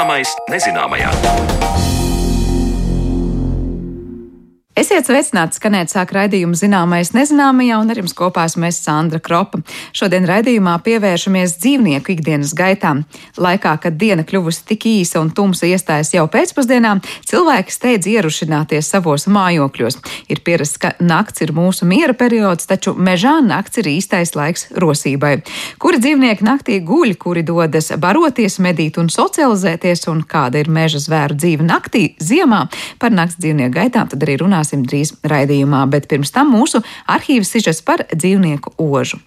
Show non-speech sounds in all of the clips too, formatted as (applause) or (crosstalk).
Zināmais nezināmajā. Esiet sveicināti, skanēt sāk raidījumu zināmais nezināmajā, un ar jums kopā esmu es Sandra Kropa. Šodien raidījumā pievēršamies dzīvnieku ikdienas gaitām. Laikā, kad diena kļuvusi tik īsa un tumsa iestājas jau pēcpusdienā, cilvēki steidz ierušināties savos mājokļos. Ir pierasts, ka nakts ir mūsu miera periods, taču mežā nakts ir īstais laiks rosībai. Kuri dzīvnieki naktī guļ, kuri dodas baroties, medīt un socializēties, un kāda ir meža zvēru dzīve naktī, ziemā, par nakts dzīvnieku gaitām tad arī runās runāsim drīz raidījumā, bet pirms tam mūsu arhīvas sižets par dzīvnieku ožu.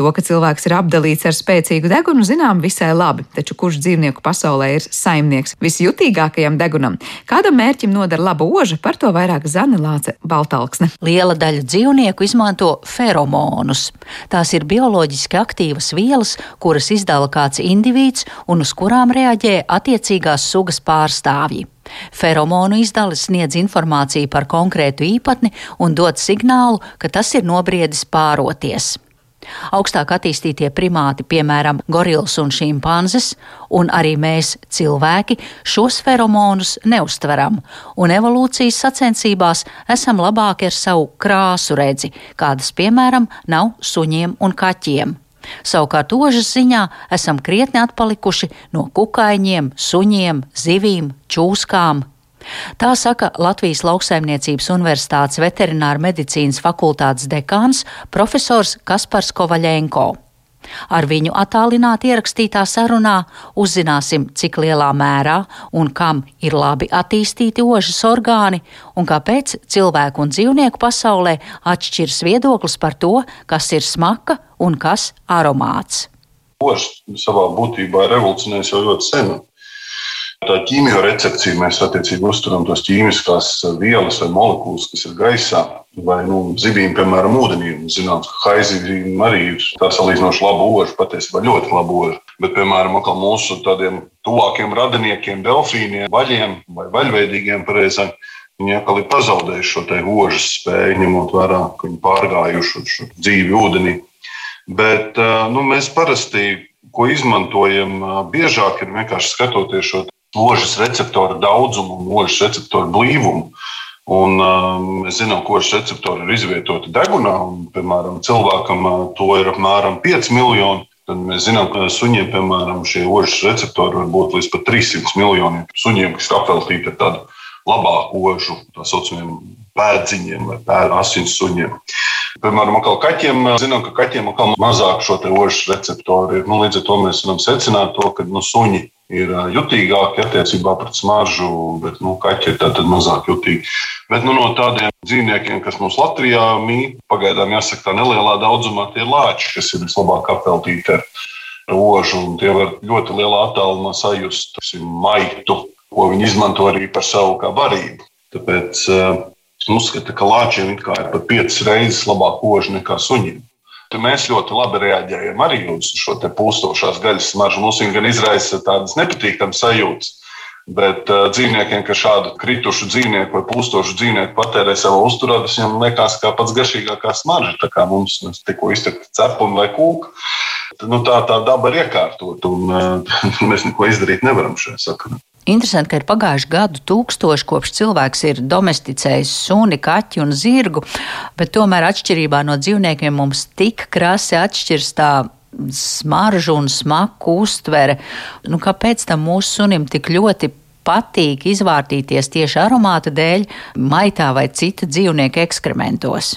To, ka cilvēks ir apdalīts ar spēcīgu degunu, zinām visai labi, taču kurš dzīvnieku pasaulē ir saimnieks visjutīgākajam degunam? Kādam mērķim noder laba oža, par to vairāk Zana Lāce Baltalksne. Liela daļa dzīvnieku izmanto feromonus. Tās ir bioloģiski aktīvas vielas, kuras izdala kāds indivīds un uz kurām reaģē attiecīgās sugas pārstāvji. Feromonu izdale sniedz informāciju par konkrētu īpatni un dod signālu, ka tas ir nobriedis pāroties. Augstāk attīstītie primāti, piemēram, gorils un šimpanzes, un arī mēs, cilvēki, šos feromonus neustveram, un evolūcijas sacensībās esam labāki ar savu krāsu redzi, kādas, piemēram, nav suņiem un kaķiem. Savukārt ožas ziņā esam krietni atpalikuši no kukaiņiem, suņiem, zivīm, čūskām, Tā saka Latvijas Lauksaimniecības Universitātes veterināra medicīnas fakultātes dekāns profesors Kaspars Kovaļenko. Ar viņu attālināti ierakstītā sarunā uzzināsim, cik lielā mērā un kam ir labi attīstīti ožas orgāni un kāpēc cilvēku un dzīvnieku pasaulē atšķiras viedoklis par to, kas ir smaka un kas aromāts. Ožs savā būtībā ir revolucionējis jau ļoti sen. Tā ķīmijorrecepcija mēs attiecīgi uzturam tos ķīmiskās vielas vai molekulas, kas ir gaisā. Vai nu, zivīm, piemēram, ūdenī. Zināms, ka haizivīm arī ir tā salīdzinoši laba oža, patiesībā ļoti laba oža. Bet, piemēram, mūsu tādiem tuvākiem radiniekiem, delfīniem, vaļiem vai vaļveidīgiem pareizāk, viņi atkal ir pazaudējuši šo ožas spēju, ņemot vērā, ka viņi pārgājuši šo dzīvi ūdenī. Bet nu, mēs parasti, ko izmantojam biežāk, ir vienkārši skatoties šo ložas receptoru daudzumu un ložas receptoru blīvumu. Un, uh, mēs zinām, ka ložas receptori ir izvietoti degunā, un, piemēram, cilvēkam uh, to ir apmēram 5 miljoni. Tad mēs zinām, ka suņiem, piemēram, šie ložas receptori var būt līdz pat 300 miljoniem. Suņiem, kas apveltīti ar tādu labāku ožu, tā saucamiem pēdziņiem vai asins suņiem. Piemēram, kaķiem zinām, ka kaķiem ir mazāk šo ožas receptoru. Nu, līdz ar to mēs varam secināt, to, ka nu, suņi ir jutīgāki attiecībā pret smaržu, bet nu, kaķi ir tātad mazāk jutīgi. Bet nu, no tādiem dzīvniekiem, kas mums Latvijā mīt, pagaidām jāsaka, tā nelielā daudzumā tie ir lāči, kas ir vislabāk apveltīti ar rožu, un tie var ļoti lielā attālumā sajust maitu, ko viņi izmanto arī par savu kā barību. Tāpēc uh, uzskata, ka lāčiem ir pat piecas reizes labāk oža nekā suņiem. Mēs ļoti labi reaģējam arī uz šo pūstošās gaļas smaržu. Mums viņa gan izraisa tādas nepatīkamas sajūtas. Bet uh, dzīvniekiem, kas šādu kritušu dzīvnieku vai pūstošu dzīvnieku patērē savā uzturā, tas viņam liekas kā pats garšīgākā smarža. Tā kā mums tikko iztekta cepuma vai kūka. Nu, tā tā daba ir iekārtot, un uh, (laughs) mēs neko izdarīt nevaram šajā sakarā. Interesanti, ka ir pagājuši gadu tūkstoši, kopš cilvēks ir domesticējis suni, kaķi un zirgu, bet tomēr atšķirībā no dzīvniekiem mums tik krasi atšķirs tā smaržu un smaku uztvere. Nu, kāpēc tam mūsu sunim tik ļoti patīk izvārtīties tieši aromāta dēļ, maitā vai cita dzīvnieka ekskrementos?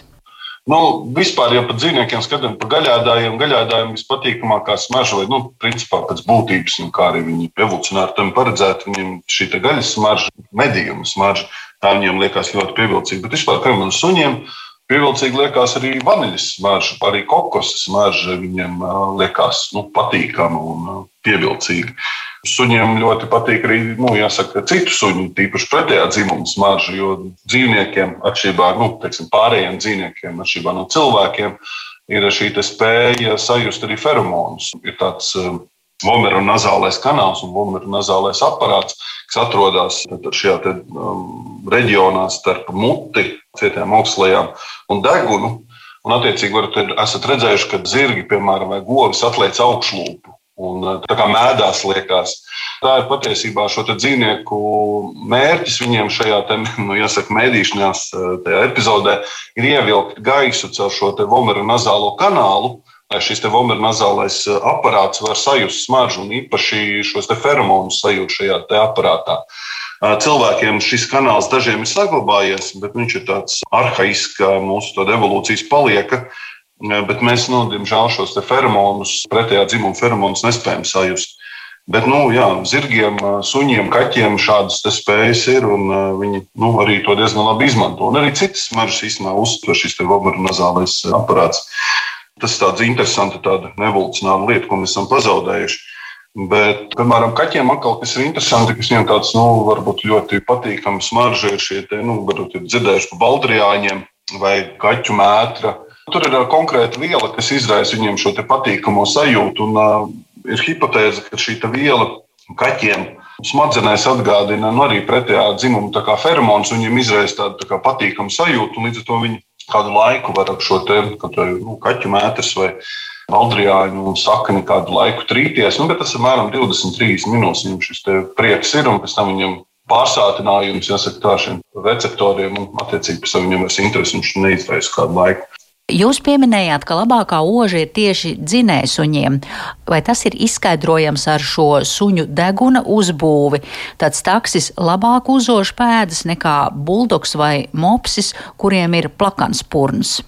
Nu, vispār jau par dzīvniekiem skatām, par gaļādājiem. Gaļādājiem vispatīkamākā smarža, vai, nu, principā pēc būtības, nu, kā arī viņi evolucionāri tam paredzēti, viņiem šī gaļas smarža, medījuma smarža, tā viņiem liekas ļoti pievilcīga. Bet vispār, piemēram, suņiem pievilcīgi liekas arī vaniļas smarža, arī kokosas smarža viņiem liekas nu, patīkama un pievilcīga. Suņiem ļoti patīk arī nu, jāsaka, citu suņu, tīpaši pretējā dzimuma smarža, jo dzīvniekiem, atšķirībā no nu, teiksim, pārējiem dzīvniekiem, atšķirībā no cilvēkiem, ir šī spēja sajust arī feromonus. Ir tāds um, vomeru nazālais kanāls un vomeru nazālais aparāts, kas atrodas šajā te, um, reģionā starp muti, cietām augslējām un degunu. Un, attiecīgi, varat, esat redzējuši, ka zirgi, piemēram, vai govis atliec augšlūpu un tā kā mēdās liekas. Tā ir patiesībā šo dzīvnieku mērķis viņiem šajā te, (laughs) nu, jāsaka, mēdīšanās epizodē ir ievilkt gaisu caur šo vomeru nazālo kanālu, lai šis vomeronazālais aparāts var sajust smaržu un īpaši šos feromonus sajūt šajā aparātā. Cilvēkiem šis kanāls dažiem ir saglabājies, bet viņš ir tāds arhaisks, mūsu evolūcijas palieka. Bet mēs, nu, diemžēl, šos feromonus, pretējā dzimuma feromonus nespējam sajust. Bet, nu, jā, zirgiem, suņiem, kaķiem šādas spējas ir, un viņi nu, arī to diezgan labi izmanto. Un arī citas smaržas īstenībā uztver šis vomeronazālais aparāts. Tas tāds interesants, tāda evolūcionāra lieta, ko mēs esam pazaudējuši. Bet, piemēram, kaķiem atkal, kas ir interesanti, kas viņiem tāds, nu, varbūt ļoti patīkams smarža ir šie, te, nu, varbūt ir dzirdējuši par baldriāņiem vai kaķu mētra. Tur ir konkrēta viela, kas izraisa viņiem šo patīkamo sajūtu. Un, uh, ir hipotēze, ka šī viela kaķiem smadzenēs atgādina nu, arī pretējā dzimuma feromons, viņiem izraisa tādu tā patīkamu sajūtu, un līdz ar to viņi kādu laiku var ar šo te, nu, kaķu mētru vai Valdrijāņu un sakni kādu laiku trīties, nu, tas ir apmēram 23 minūtes. Viņam šis prieks ir un pēc tam viņam pārsātinājums, jāsaka, tā šiem receptoriem un attiecīgi pēc tam viņam vairs interesi viņš neizraisa kādu laiku. Jūs pieminējāt, ka labākā oža ir tieši dzinējsuņiem. Vai tas ir izskaidrojams ar šo suņu deguna uzbūvi? Tāds taksis labāk uzož pēdas nekā buldogs vai mopsis, kuriem ir plakans purns.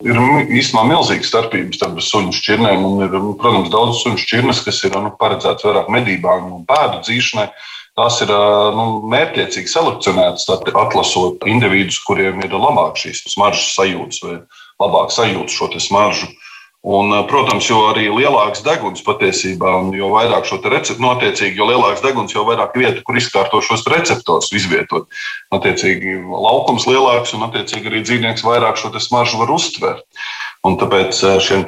Ir īstenībā milzīga starpība starp suņu šķirnēm. Ir, protams, daudz suņu šķirnes, kas ir nu, paredzētas vairāk medībām un pēdu dzīšanai. Tās ir nu, mērķiecīgi selekcionētas, atlasot individus, kuriem ir labāk šīs smaržas sajūtas labāk sajūta šo smaržu. Un, protams, jo arī lielāks deguns patiesībā, un jo vairāk šo receptu, notiecīgi, jo lielāks deguns, jo vairāk vietu, kur izkārto šos receptorus izvietot. Attiecīgi, laukums lielāks, un attiecīgi arī dzīvnieks vairāk šo smaržu var uztvert. Un tāpēc šiem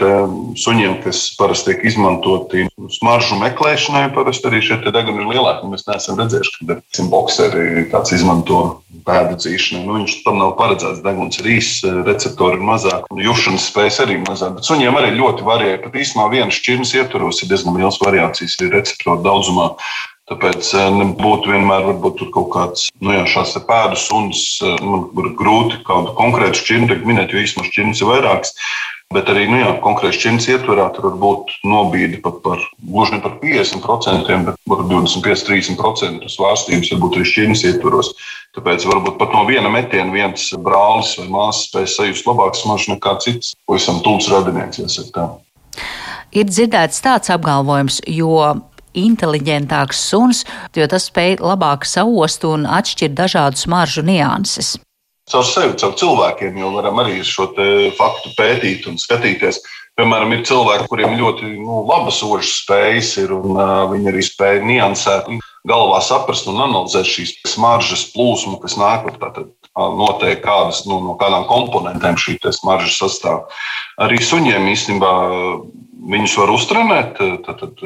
suņiem, kas parasti tiek izmantoti smaržu meklēšanai, parasti arī šie deguni ir lielāki. Mēs neesam redzējuši, ka boxeri kāds izmanto pēdu dzīšanai. Nu, viņš tam nav paredzēts. Deguns ir īss, receptori ir mazāk, un jušanas spējas arī mazāk. Bet suņiem arī ļoti varēja. Pat īstenībā vienas šķirnes ietvaros ir diezgan liels variācijas receptoru daudzumā. Tāpēc nebūtu vienmēr kaut kāds nu jā, šāds pēdu suns. Man ir grūti kādu konkrētu šķirni minēt, jo īstenībā šķirnes ir vairākas. Bet arī nu, jā, konkrēti šķirnes ietverā tur var būt nobīde pat par gluži ne par 50%, bet par 25-30% svārstības varbūt arī šķirnes ietveros. Tāpēc varbūt pat no viena metiena viens brālis vai māsas spēj sajust labāk smaržu nekā cits, pavisam tuvs radinieks. Ir dzirdēts tāds apgalvojums, jo inteliģentāks suns, jo tas spēj labāk saost un atšķirt dažādu smaržu nianses caur sevi, caur cilvēkiem, jo varam arī šo faktu pētīt un skatīties. Piemēram, ir cilvēki, kuriem ļoti nu, labas ožas spējas ir, un uh, viņi arī spēja niansēt, galvā saprast un analizēt šīs smaržas plūsmu, kas nāk no tātad noteikti kādas, nu, no kādām komponentēm šī smarža sastāv. Arī suņiem īstenībā Viņus var uztrenēt, tad, tad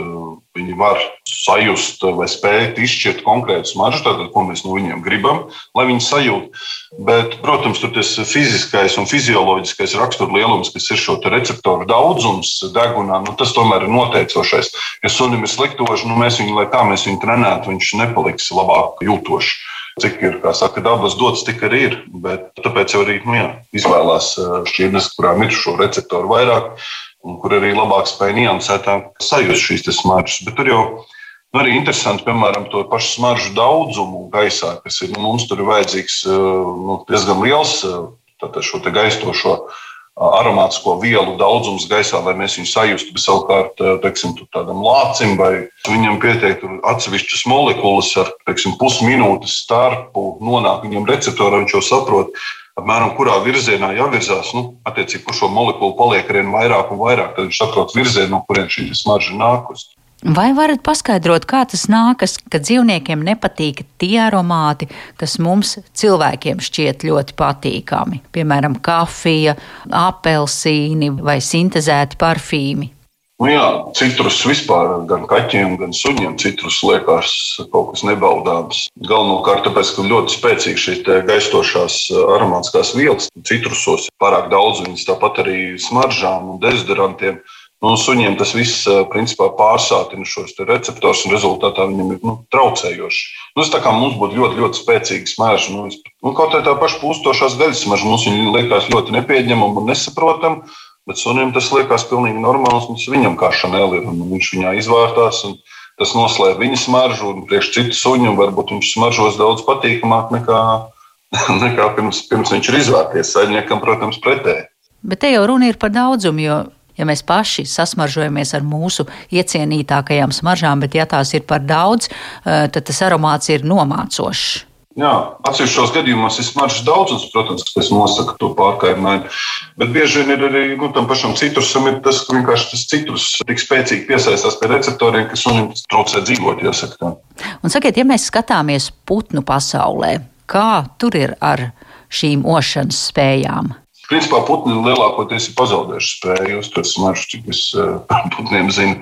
viņi var sajust vai spēt izšķirt konkrētu smaržu, tātad, ko mēs no viņiem gribam, lai viņi sajūtu. Bet, protams, tur tas fiziskais un fizioloģiskais raksturlielums, kas ir šo receptoru daudzums degunā, nu, tas tomēr ir noteicošais. Ja sunim ir sliktoši, nu, mēs viņu, lai kā mēs viņu trenētu, viņš nepaliks labāk jūtošs cik ir saka, dabas dots, tik arī ir. Bet tāpēc jau arī nu, jā, izvēlās šķirnes, kurām ir šo receptoru vairāk kur arī labāk spēja niansētāk sajust šīs smaržas. Bet tur jau nu, arī interesanti, piemēram, to pašu smaržu daudzumu gaisā, kas ir nu, mums tur ir vajadzīgs nu, diezgan liels šo gaistošo aromātisko vielu daudzums gaisā, lai mēs viņu sajustu. Bet savukārt, teiksim, tādam lācim vai viņam pietiek atsevišķas molekulas ar teiksim, pusminūtes starpu, nonāk viņam receptorā, viņš jau saprot, apmēram kurā virzienā jāvirzās. Nu, attiecīgi, kur šo molekulu paliek arvien vairāk un vairāk, tad viņš saprot virzienu, no kurienes šī smarža nākusi. Vai varat paskaidrot, kā tas nākas, ka dzīvniekiem nepatīk tie aromāti, kas mums cilvēkiem šķiet ļoti patīkami? Piemēram, kafija, apelsīni vai sintēzēti parfīmi. Nu jā, citrus vispār, gan kaķiem, gan suņiem, citrus liekas kaut kas nebaudāms. Galvenokārt tāpēc, ka ļoti spēcīgi šīs gaistošās aromātiskās vielas, citrusos pārāk daudz, viņas tāpat arī smaržām un dezodorantiem. Nu, suņiem tas viss principā pārsātina šos receptorus, un rezultātā viņam ir nu, traucējoši. Nu, tas tā kā mums būtu ļoti, ļoti spēcīga smarža. Nu, nu, kaut kā tā paša pūstošās gaļas smarža mums liekas ļoti nepieņemama un nesaprotama, bet sunim tas liekas pilnīgi normāls. Viņam kā šanēl ir, un viņš viņā izvārtās. Tas noslēdz viņa smaržu, un priekš citu suņu varbūt viņš smaržos daudz patīkamāk nekā, (laughs) nekā pirms, pirms viņš ir izvērties. Saimniekam, protams, pretēji. Bet te jau runa ir par daudzumu, jo ja mēs paši sasmaržojamies ar mūsu iecienītākajām smaržām, bet ja tās ir par daudz, eh, tad tas aromāts ir nomācošs. Jā, atsevišķos gadījumos ir smaržas daudzums, protams, kas nosaka to pārkaitinājumu. Bet bieži vien ir arī nu, tam pašam citrusam, ir tas, ka vienkārši tas citrus tik spēcīgi piesaistās pie receptoriem, kas viņam traucē dzīvot. Jāsaka. Un sakiet, ja mēs skatāmies putnu pasaulē, kā tur ir ar šīm ošanas spējām? Principā putni lielākoties ir pazaudējuši spēju uztvert smaržu, cik es eh, (laughs) putniem zinu.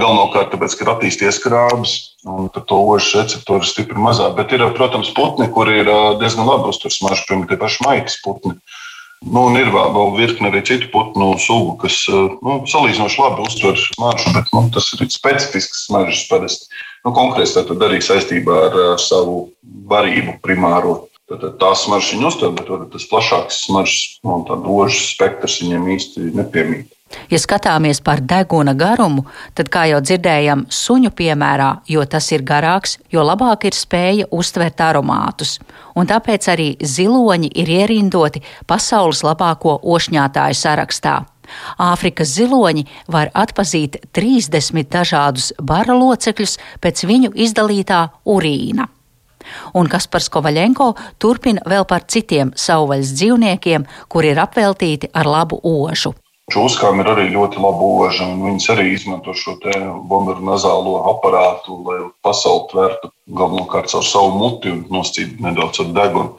Galvenokārt tāpēc, ka ir attīstījies krāpes, un to ožu receptori ir stipri mazāk. Bet ir, protams, putni, kuri ir diezgan labi uztver smaržu, piemēram, tie paši maitas putni. Nu, un ir vēl, virkne arī citu putnu sugu, kas nu, salīdzinoši labi uztver smaržu, bet nu, tas ir specifisks smaržas parasti. Nu, konkrēti tā arī saistībā ar, ar savu varību primāro. Tad tā smarža viņa uztver, bet tas plašāks smaržas un tā dožas spektrs viņiem īsti nepiemīt. Ja skatāmies par deguna garumu, tad, kā jau dzirdējām, suņu piemērā, jo tas ir garāks, jo labāk ir spēja uztvert aromātus. Un tāpēc arī ziloņi ir ierindoti pasaules labāko ošņātāju sarakstā. Āfrikas ziloņi var atpazīt 30 dažādus bara locekļus pēc viņu izdalītā urīna. Un Kaspars Kovaļenko turpina vēl par citiem savvaļas dzīvniekiem, kuri ir apveltīti ar labu ožu. Čūskām ir arī ļoti laba oža, un viņas arī izmanto šo bombuļu nazālo aparātu, lai pasauli tvērtu galvenokārt caur savu muti un noscīt nedaudz ar degunu.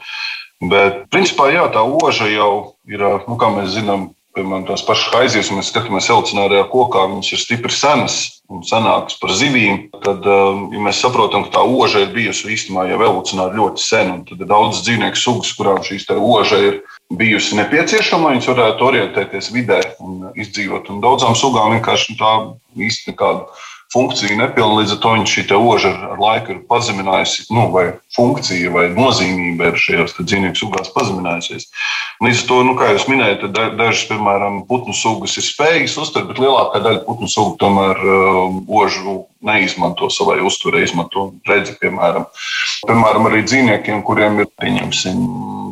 Bet, principā, jā, tā oža jau ir, nu, kā mēs zinām, piemēram, tās pašas haizivs, mēs skatāmies evolucionārajā kokā, viņas ir stipri senas un senākas par zivīm. Tad, um, ja mēs saprotam, ka tā oža ir bijusi īstenībā jau evolucionāri ļoti sen, tad ir daudz dzīvnieku sugas, kurām šīs oža ir bijusi nepieciešama, lai viņas varētu orientēties vidē un izdzīvot. Un daudzām sugām vienkārši tā īsti nekāda funkcija nepilna. Līdz ar to viņš šī oža ar laiku ir pazeminājusi, nu, vai funkcija vai nozīmība ir šajās dzīvnieku sugās pazeminājusies. Līdz ar to, nu, kā jūs minējāt, dažas, piemēram, putnu sugas ir spējīgas uztvert, bet lielākā daļa putnu sugu tomēr uh, ožu neizmanto savai uztverei, izmanto redzi, piemēram. Piemēram, arī dzīvniekiem, kuriem ir, pieņemsim,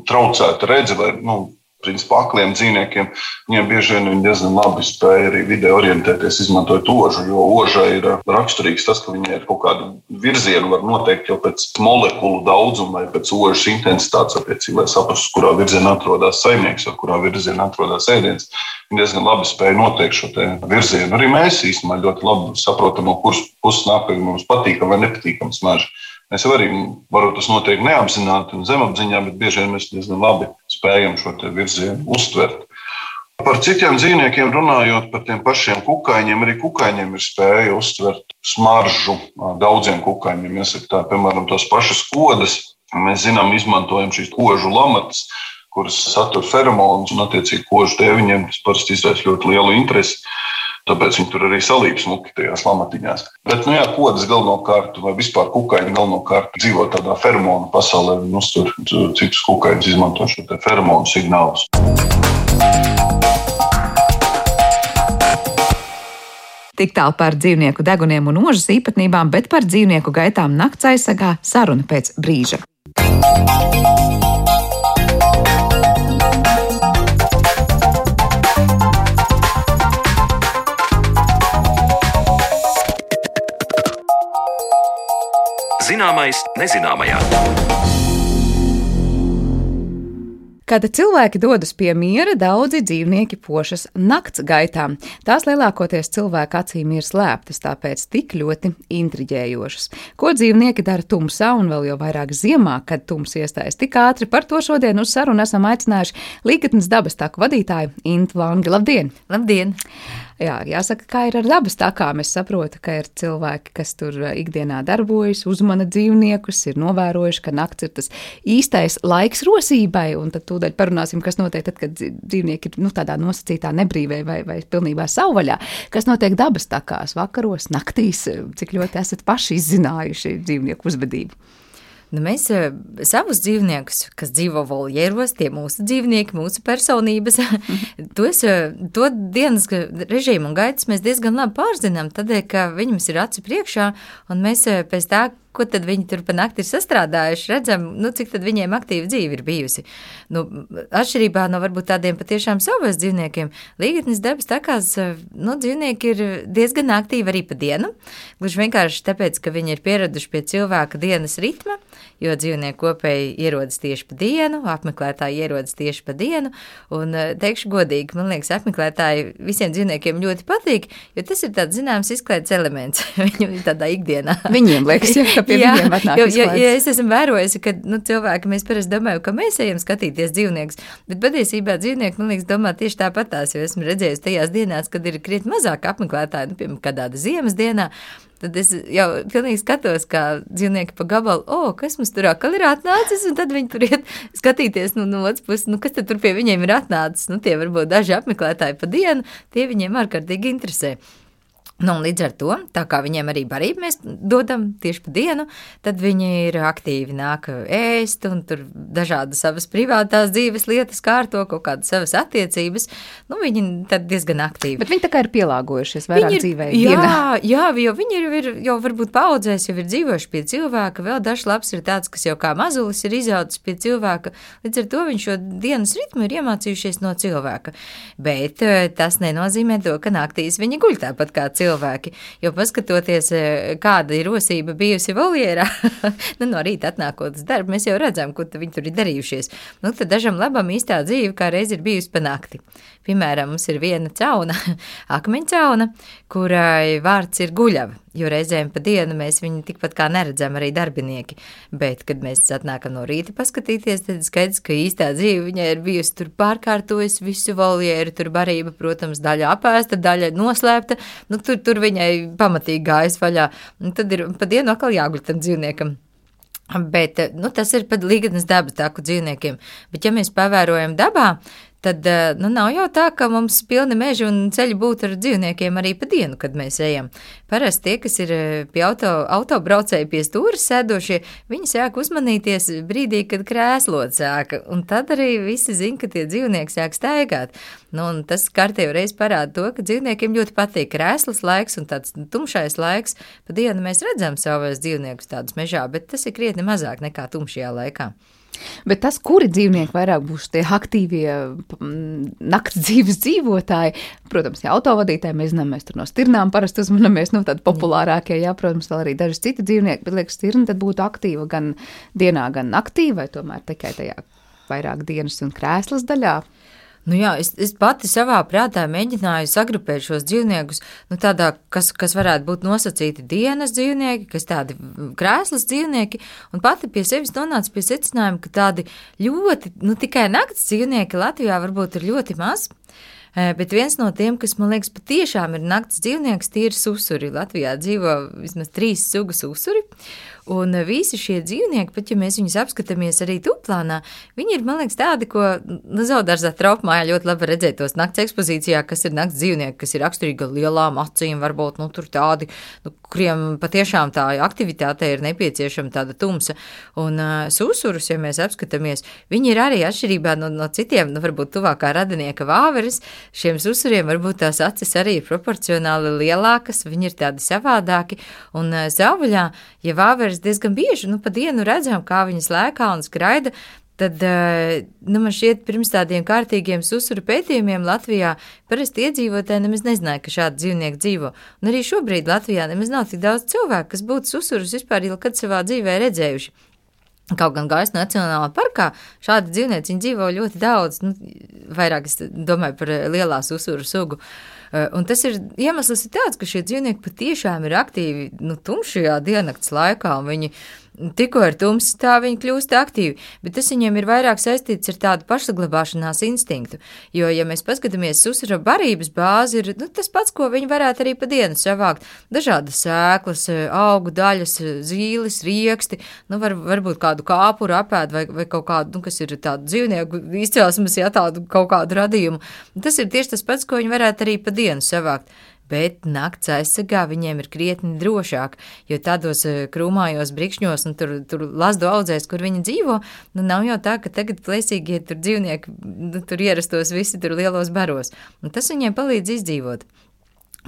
traucēta redze vai, nu, principā akliem dzīvniekiem, viņiem bieži vien viņi diezgan labi spēja arī vidē orientēties, izmantojot ožu. Jo ožai ir raksturīgs tas, ka viņai ir kaut kāda virziena, var noteikt jau pēc molekulu daudzuma vai pēc ožas intensitātes, attiecīgi, lai saprastu, kurā virzienā atrodas saimnieks vai kurā virzienā atrodas ēdiens. Viņi diezgan labi spēja noteikt šo virzienu. Arī mēs īstenībā ļoti labi saprotam, no kuras puses nāk, vai mums patīkam vai nepatīkam smarža. Mēs arī varam tas noteikti neapzināti un zemapziņā, bet bieži vien mēs diezgan labi spējam šo virzienu uztvert. Par citiem dzīvniekiem runājot, par tiem pašiem kukaiņiem, arī kukaiņiem ir spēja uztvert smaržu. Daudziem kukaiņiem, jāsaka, tā, piemēram, tos pašas kodas. Mēs zinām, izmantojam šīs kožu lamatas, kuras satur feromonus, un, attiecīgi, kožu dēviņiem tas parasti izraisa ļoti lielu interesi. Tāpēc viņi tur arī salīp smuki tajās lamatiņās. Bet, nu jā, kodas galvenokārt, vai vispār kukaiņi galvenokārt dzīvo tādā feromonu pasaulē, un uztur citus kukaiņus, izmanto šo feromonu signālus. Tik tālu par dzīvnieku deguniem un mūžas īpatnībām, bet par dzīvnieku gaitām nakts aizsargā saruna pēc brīža. Zināmais nezināmajā. Kad cilvēki dodas pie miera, daudzi dzīvnieki pošas nakts gaitām. Tās lielākoties cilvēku acīm ir slēptas, tāpēc tik ļoti intriģējošas. Ko dzīvnieki dara tumsā un vēl jau vairāk ziemā, kad tums iestājas tik ātri, par to šodien uz sarunu esam aicinājuši Līgatnes dabas tāku vadītāju Intu Langi. Labdien! Labdien! Jā, jāsaka, kā ir ar dabas takām. Es saprotu, ka ir cilvēki, kas tur uh, ikdienā darbojas, uzmana dzīvniekus, ir novērojuši, ka nakts ir tas īstais laiks rosībai, un tad tūdaļ parunāsim, kas notiek tad, kad dzīvnieki ir nu, tādā nosacītā nebrīvē vai, vai pilnībā savvaļā. Kas notiek dabas takās, vakaros, naktīs, cik ļoti esat paši izzinājuši dzīvnieku uzvedību. Nu, mēs eh, savus dzīvniekus, kas dzīvo voljeros, tie mūsu dzīvnieki, mūsu personības, (laughs) to, es, eh, to dienas režīmu un gaitas mēs diezgan labi pārzinām, tādēļ, ka viņi mums ir acu priekšā, un mēs eh, pēc tā, ko tad viņi tur pa nakti ir sastrādājuši, redzam, nu, cik tad viņiem aktīva dzīve ir bijusi. Nu, atšķirībā no varbūt tādiem patiešām savas dzīvniekiem, līgatnes dabas takās, nu, dzīvnieki ir diezgan aktīvi arī pa dienu, gluži vienkārši tāpēc, ka viņi ir pieraduši pie cilvēka dienas ritma, jo dzīvnieki kopēji ierodas tieši pa dienu, apmeklētāji ierodas tieši pa dienu, un teikšu godīgi, man liekas, apmeklētāji visiem dzīvniekiem ļoti patīk, jo tas ir tāds zināms izklaides elements (laughs) viņu tādā ikdienā. Viņiem liekas, ja, (laughs) ka pie jā, viņiem atnāk jo, jo, ja es esmu vērojusi, ka nu, cilvēki, mēs parasti domājam, ka mēs ejam skatīties dzīvniekus, bet patiesībā dzīvnieki, man liekas, domā tieši tāpatās, jo esmu redzējusi tajās dienās, kad ir krietni mazāk apmeklētāji, nu, piemēram, kādā ziemas dienā, Tad es jau pilnīgi skatos, kā dzīvnieki pa gabalu, o, kas mums tur atkal ir atnācis, un tad viņi tur iet skatīties nu, no otras puses, nu, kas tad tur pie viņiem ir atnācis. Nu, tie varbūt daži apmeklētāji pa dienu, tie viņiem ārkārtīgi interesē. Nu, līdz ar to, tā kā viņiem arī barību mēs dodam tieši pa dienu, tad viņi ir aktīvi nāk ēst un tur dažādas savas privātās dzīves lietas kārto, kaut kādas savas attiecības. Nu, viņi tad diezgan aktīvi. Bet viņi tā kā ir pielāgojušies vairāk ir, dzīvē. Jā, dienā. jā, jo viņi ir, ir jau varbūt paudzēs, jau ir dzīvojuši pie cilvēka. Vēl dažs labs ir tāds, kas jau kā mazulis ir izaudzis pie cilvēka. Līdz ar to viņš šo dienas ritmu ir iemācījušies no cilvēka. Bet eh, tas nenozīmē to, ka naktīs viņi guļ tāpat kā cilvēki cilvēki. Jo paskatoties, e, kāda ir rosība bijusi voljerā, (laughs) nu, no rīta atnākot uz darbu, mēs jau redzam, ko viņi tur ir darījušies. Nu, tad dažam labam īstā dzīve kā reiz ir bijusi pa nakti. Piemēram, mums ir viena cauna, (laughs) akmeņcauna, kurai vārds ir guļava, jo reizēm pa dienu mēs viņu tikpat kā neredzam arī darbinieki. Bet, kad mēs atnākam no rīta paskatīties, tad skaidrs, ka īstā dzīve viņai ir bijusi tur pārkārtojas visu voljeru, tur barība, protams, daļa apēsta, daļa noslēpta, nu tur, tur viņai pamatīgi gājas vaļā. Un tad ir pa dienu atkal jāguļ tam dzīvniekam. Bet nu, tas ir pat līgatnes dabas tāku dzīvniekiem. Bet, ja mēs pavērojam dabā, tad eh, nu, nav jau tā, ka mums pilni meži un ceļi būtu ar dzīvniekiem arī pa dienu, kad mēs ejam. Parasti tie, kas ir eh, pie auto, autobraucēji pie stūra sēdošie, viņi sāk uzmanīties brīdī, kad krēslot sāka, un tad arī visi zina, ka tie dzīvnieki sāk staigāt. Nu, tas kārtējo reizi parāda to, ka dzīvniekiem ļoti patīk krēslas laiks un tāds tumšais laiks. Pa dienu mēs redzam savus dzīvniekus tādus mežā, bet tas ir krietni mazāk nekā tumšajā laikā. Bet tas, kuri dzīvnieki vairāk būs tie aktīvie naktas dzīves dzīvotāji, protams, ja autovadītāji, mēs zinām, mēs tur no stirnām parasti uzmanamies, nu, tādi populārākie, jā, protams, vēl arī daži citi dzīvnieki, bet, liekas, stirna tad būtu aktīva gan dienā, gan naktī, vai tomēr tikai tajā vairāk dienas un krēslas daļā. Nu jā, es, es pati savā prātā mēģināju sagrupēt šos dzīvniekus, nu tādā, kas, kas varētu būt nosacīti dienas dzīvnieki, kas tādi krēslas dzīvnieki, un pati pie sevis nonāca pie secinājuma, ka tādi ļoti, nu tikai naktas dzīvnieki Latvijā varbūt ir ļoti maz. Eh, bet viens no tiem, kas man liekas, patiešām ir naktas dzīvnieks, tie ir susuri. Latvijā dzīvo vismaz trīs sugas susuri. Un visi šie dzīvnieki, pat ja mēs viņus apskatāmies arī tuplānā, viņi ir, man liekas, tādi, ko nu, zaudārzā traukmājā ļoti labi redzēt tos nakts ekspozīcijā, kas ir nakts dzīvnieki, kas ir raksturīgi lielām acīm, varbūt, nu, tur tādi, nu, kuriem patiešām tā aktivitāte ir nepieciešama tāda tumsa. Un uh, susurus, ja mēs apskatāmies, viņi ir arī atšķirībā no, no citiem, nu, varbūt tuvākā radinieka vāveres, šiem susuriem varbūt tās acis arī ir proporcionāli lielākas, viņi ir tādi savādāki, un uh, zauvaļā, ja vāveres diezgan bieži, nu, pa dienu redzam, kā viņas lēkā un skraida, tad eh, nu, man šķiet, pirms tādiem kārtīgiem susuru pētījumiem Latvijā parasti iedzīvotāji nemaz nezināja, ka šādi dzīvnieki dzīvo. Un arī šobrīd Latvijā nemaz nav tik daudz cilvēku, kas būtu susurus vispār jau kad savā dzīvē redzējuši. Kaut gan Gaisa Nacionālā parkā šādi dzīvnieci dzīvo ļoti daudz, nu, vairāk es domāju par lielā susuru sugu. Uh, un tas ir iemesls ir tāds, ka šie dzīvnieki patiešām ir aktīvi nu, tumšajā diennakts laikā, viņi tikko ir tumss, tā viņi kļūst aktīvi, bet tas viņiem ir vairāk saistīts ar tādu pašsaglabāšanās instinktu. Jo, ja mēs paskatāmies uz uzsvara barības bāzi, ir nu, tas pats, ko viņi varētu arī pa dienu savākt. Dažādas sēklas, augu daļas, zīles, rieksti, nu, var, varbūt kādu kāpuru apēd vai, vai kaut kādu, nu, kas ir tādu dzīvnieku izcelsmes, ja tādu kaut kādu radījumu. Tas ir tieši tas pats, ko viņi varētu arī pa dienu savākt bet nakts aizsargā viņiem ir krietni drošāk, jo tādos eh, krūmājos brikšņos un tur, tur lasdu audzēs, kur viņi dzīvo, nu nav jau tā, ka tagad plēsīgie tur dzīvnieki nu, tur ierastos visi tur lielos baros, un tas viņiem palīdz izdzīvot.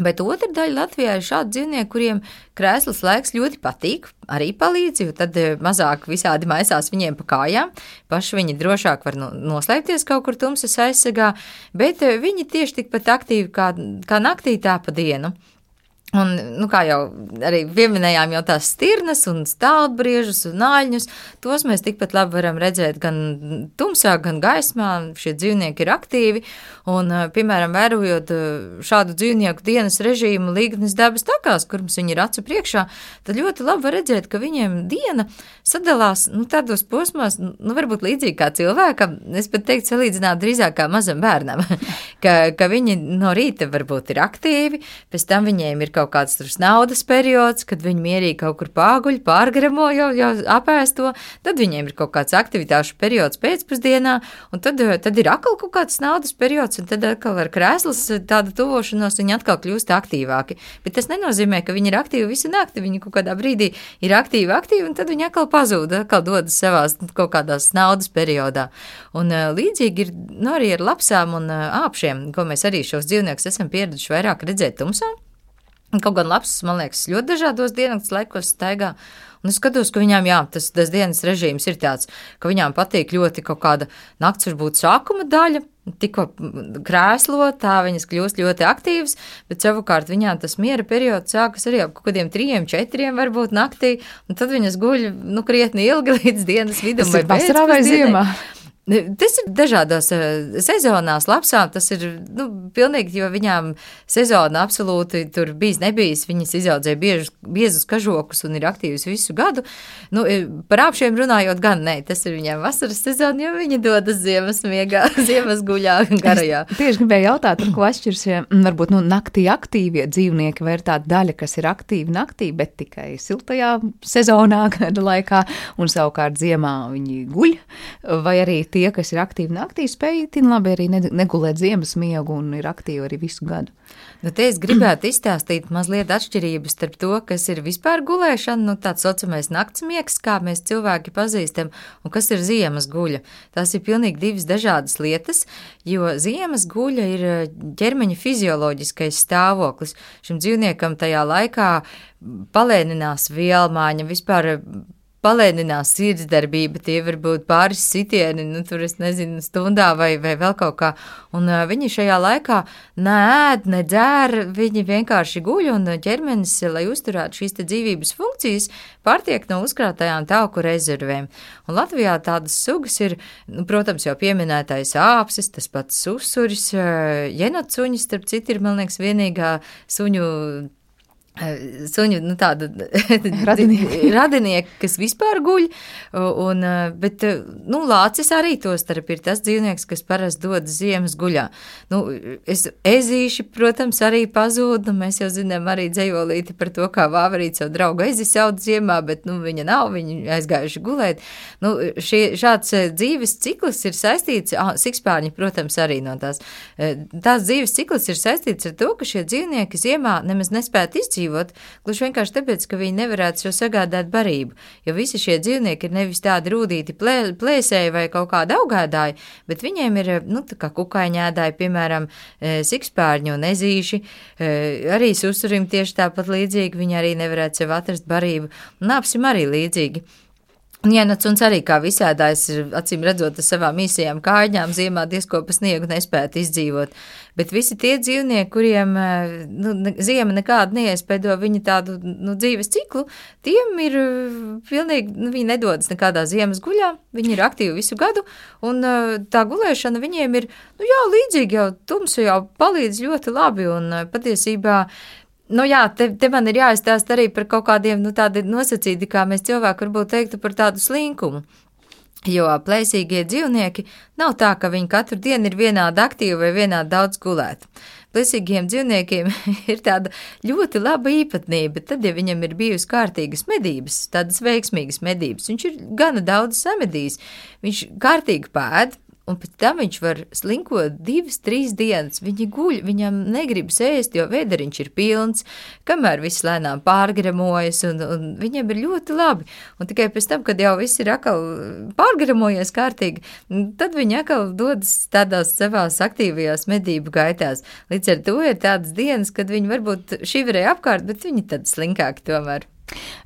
Bet otra daļa Latvijā ir šādi dzīvnieki, kuriem krēsls laiks ļoti patīk, arī palīdz, jo tad eh, mazāk visādi maisās viņiem pa kājām. Paši viņi drošāk var noslēpties kaut kur tumsas aizsegā, bet eh, viņi tieši tikpat aktīvi kā, kā naktī, tā pa dienu. Un, nu, kā jau arī pieminējām, jau tās stirnas un stāvbriežus un nāļņus, tos mēs tikpat labi varam redzēt gan tumsā, gan gaismā. Šie dzīvnieki ir aktīvi. Un, piemēram, vērojot šādu dzīvnieku dienas režīmu līgnes dabas takās, kur mums viņi ir acu priekšā, tad ļoti labi var redzēt, ka viņiem diena sadalās nu, tādos posmos, nu, varbūt līdzīgi kā cilvēkam. Es pat teiktu, salīdzināt drīzāk kā mazam bērnam, (laughs) ka, ka viņi no rīta varbūt ir aktīvi, pēc tam viņiem ir kaut kāds tur naudas periods, kad viņi mierīgi kaut kur pāguļ, pārgremo jau, jau apēsto, tad viņiem ir kaut kāds aktivitāšu periods pēcpusdienā, un tad, eh, tad ir atkal kaut kāds naudas periods, un tad atkal ar krēslas eh, tāda tuvošanos viņi atkal kļūst aktīvāki. Bet tas nenozīmē, ka viņi ir aktīvi visu nakti, viņi kaut kādā brīdī ir aktīvi, aktīvi, un tad viņi atkal pazūd, atkal dodas savās kaut kādās naudas periodā. Un eh, līdzīgi ir nu, arī ar lapsām un āpšiem, ko mēs arī šos dzīvniekus esam pieraduši vairāk redzēt tumsā. Kaut gan labs, man liekas, ļoti dažādos dienas laikos staigā. Un es skatos, ka viņām, jā, tas, tas dienas režīms ir tāds, ka viņām patīk ļoti kaut kāda nakts, varbūt sākuma daļa, tikko krēslo, tā viņas kļūst ļoti aktīvas, bet savukārt viņām tas miera periods sākas arī ap kaut kādiem trījiem, četriem varbūt naktī, un tad viņas guļ, nu, krietni ilgi (laughs) līdz dienas vidum vai vasarā vai ziemā. Tas ir dažādās uh, sezonās, lapsām. Tas ir nu, pilnīgi, jo viņām sezona absolūti tur bijis, nebijis. Viņas izaudzēja biežus, biezus kažokus un ir aktīvas visu gadu. Nu, par apšiem runājot, gan nē, tas ir viņām vasaras sezona, jo viņi dodas ziemas miegā, (laughs) ziemas guļā garajā. Tieši gribēju jautāt, ko atšķirs, ja varbūt nu, naktī aktīvie dzīvnieki vai ir tāda daļa, kas ir aktīva naktī, bet tikai siltajā sezonā, gada laikā, un savukārt ziemā viņi guļ, vai arī tie, kas ir aktīvi naktī, spēj tin labi arī negulēt ziemas miegu un ir aktīvi arī visu gadu. Nu, te es gribētu izstāstīt mazliet atšķirības starp to, kas ir vispār gulēšana, nu tāds saucamais nakts miegs, kā mēs cilvēki pazīstam, un kas ir ziemas guļa. Tās ir pilnīgi divas dažādas lietas, jo ziemas guļa ir eh, ķermeņa fizioloģiskais stāvoklis. Šim dzīvniekam tajā laikā palēninās vielmaiņa, vispār palēninās sirdsdarbība, tie var būt pāris sitieni, nu, tur es nezinu, stundā vai, vai vēl kaut kā. Un uh, viņi šajā laikā nēd, nedzēr, viņi vienkārši guļ un ķermenis, lai uzturētu šīs dzīvības funkcijas, pārtiek no uzkrātajām tauku rezervēm. Un Latvijā tādas sugas ir, nu, protams, jau pieminētais āpsis, tas pats susuris, jenotsuņis, starp citu, ir, man liekas, vienīgā suņu suņu nu, tāda radinieki. radinieki, kas vispār guļ, un, eh, bet eh, nu, lācis arī to starp ir tas dzīvnieks, kas parasti dodas ziemas guļā. Nu, es, ezīši, protams, arī pazūd, nu, mēs jau zinām arī dzējolīti par to, kā vāvarīt savu draugu ezi saut ziemā, bet nu, viņa nav, viņi aizgājuši gulēt. Nu, šie, šāds dzīves cikls ir saistīts, ah, sikspārņi, protams, arī no tās. Tās dzīves cikls ir saistīts ar to, ka šie dzīvnieki ziemā nemaz nespētu izdzīvot izdzīvot, gluži vienkārši tāpēc, ka viņi nevarētu sev sagādāt barību. Jo visi šie dzīvnieki ir nevis tādi rūtīti plē, plēsēji vai kaut kādi augādāji, bet viņiem ir, nu, tā kā kukaiņēdāji, piemēram, e, sikspārņi un ezīši, e, arī susurim tieši tāpat līdzīgi, viņi arī nevarētu sev atrast barību, un apsim arī līdzīgi. Jēnats un arī kā visādājs ir acīm redzot ar savām īsajām kājām, ziemā diezko pa sniegu nespētu izdzīvot. Bet visi tie dzīvnieki, kuriem eh, nu, ne, ziema nekādu neiespēdo viņu tādu nu, dzīves ciklu, tiem ir eh, pilnīgi, nu, viņi nedodas nekādā ziemas guļā, viņi ir aktīvi visu gadu, un eh, tā gulēšana viņiem ir, nu jā, līdzīgi jau tumsu jau palīdz ļoti labi, un patiesībā Nu jā, te, te man ir jāizstāsta arī par kaut kādiem nu, tādiem nosacītiem, kā mēs cilvēki varbūt teiktu par tādu slinkumu. Jo plēsīgie dzīvnieki nav tā, ka viņi katru dienu ir vienādi aktīvi vai vienādi daudz gulēti. Plēsīgiem dzīvniekiem (laughs) ir tāda ļoti laba īpatnība. Tad, ja viņam ir bijusi kārtīgas medības, tādas veiksmīgas medības, viņš ir gana daudz samedījis. Viņš kārtīgi pēd, Un pēc tam viņš var slinkot divas, trīs dienas. Viņi guļ, viņam negribas ēst, jo vēderiņš ir pilns, kamēr viss lēnām pārgremojas, un, un viņam ir ļoti labi. Un tikai pēc tam, kad jau viss ir atkal pārgremojies kārtīgi, tad viņi atkal dodas tādās savās aktīvajās medību gaitās. Līdz ar to ir tādas dienas, kad viņi varbūt šivrēja apkārt, bet viņi tad slinkāki tomēr.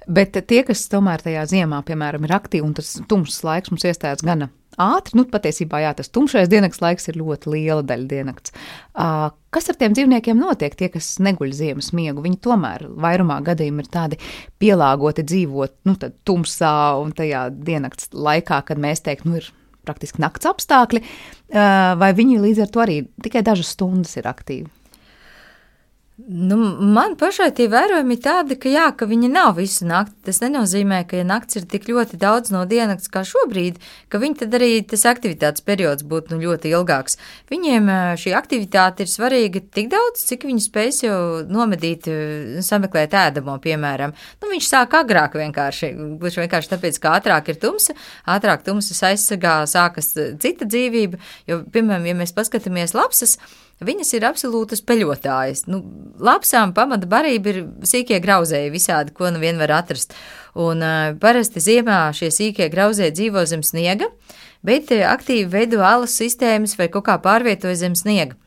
Bet tie, kas tomēr tajā ziemā, piemēram, ir aktīvi un tas tumšs laiks mums iestājas gana ātri. Nu, patiesībā jā, tas tumšais diennakts laiks ir ļoti liela daļa diennakts. Uh, kas ar tiem dzīvniekiem notiek? Tie, kas neguļ ziemas miegu, viņi tomēr vairumā gadījumā ir tādi pielāgoti dzīvot nu, tumsā un tajā diennakts laikā, kad mēs teiktu, nu, ir praktiski nakts apstākļi, vai viņi līdz ar to arī tikai dažas stundas ir aktīvi? Nu, man pašai tie vērojumi ir tādi, ka, jā, ka viņi nav visu nakti. Tas nenozīmē, ka, ja naktis ir tik ļoti daudz no diennakts kā šobrīd, ka viņi tad arī tas aktivitātes periods būtu nu, ļoti ilgāks. Viņiem šī aktivitāte ir svarīga tik daudz, cik viņi spēs jau nomedīt, sameklēt ēdamo, piemēram. Nu, viņš sāk agrāk vienkārši, gluži vienkārši tāpēc, ka ātrāk ir tumsa, ātrāk tumsas aizsargā sākas cita dzīvība, jo, piemēram, ja mēs paskatāmies lapsas, Viņas ir absolūtas peļotājas. Nu, lapsām pamata barība ir sīkie grauzēji visādi, ko nu vien var atrast. Un uh, parasti ziemā šie sīkie grauzēji dzīvo zem sniega, bet aktīvi veido alas sistēmas vai kaut kā pārvietojas zem sniega.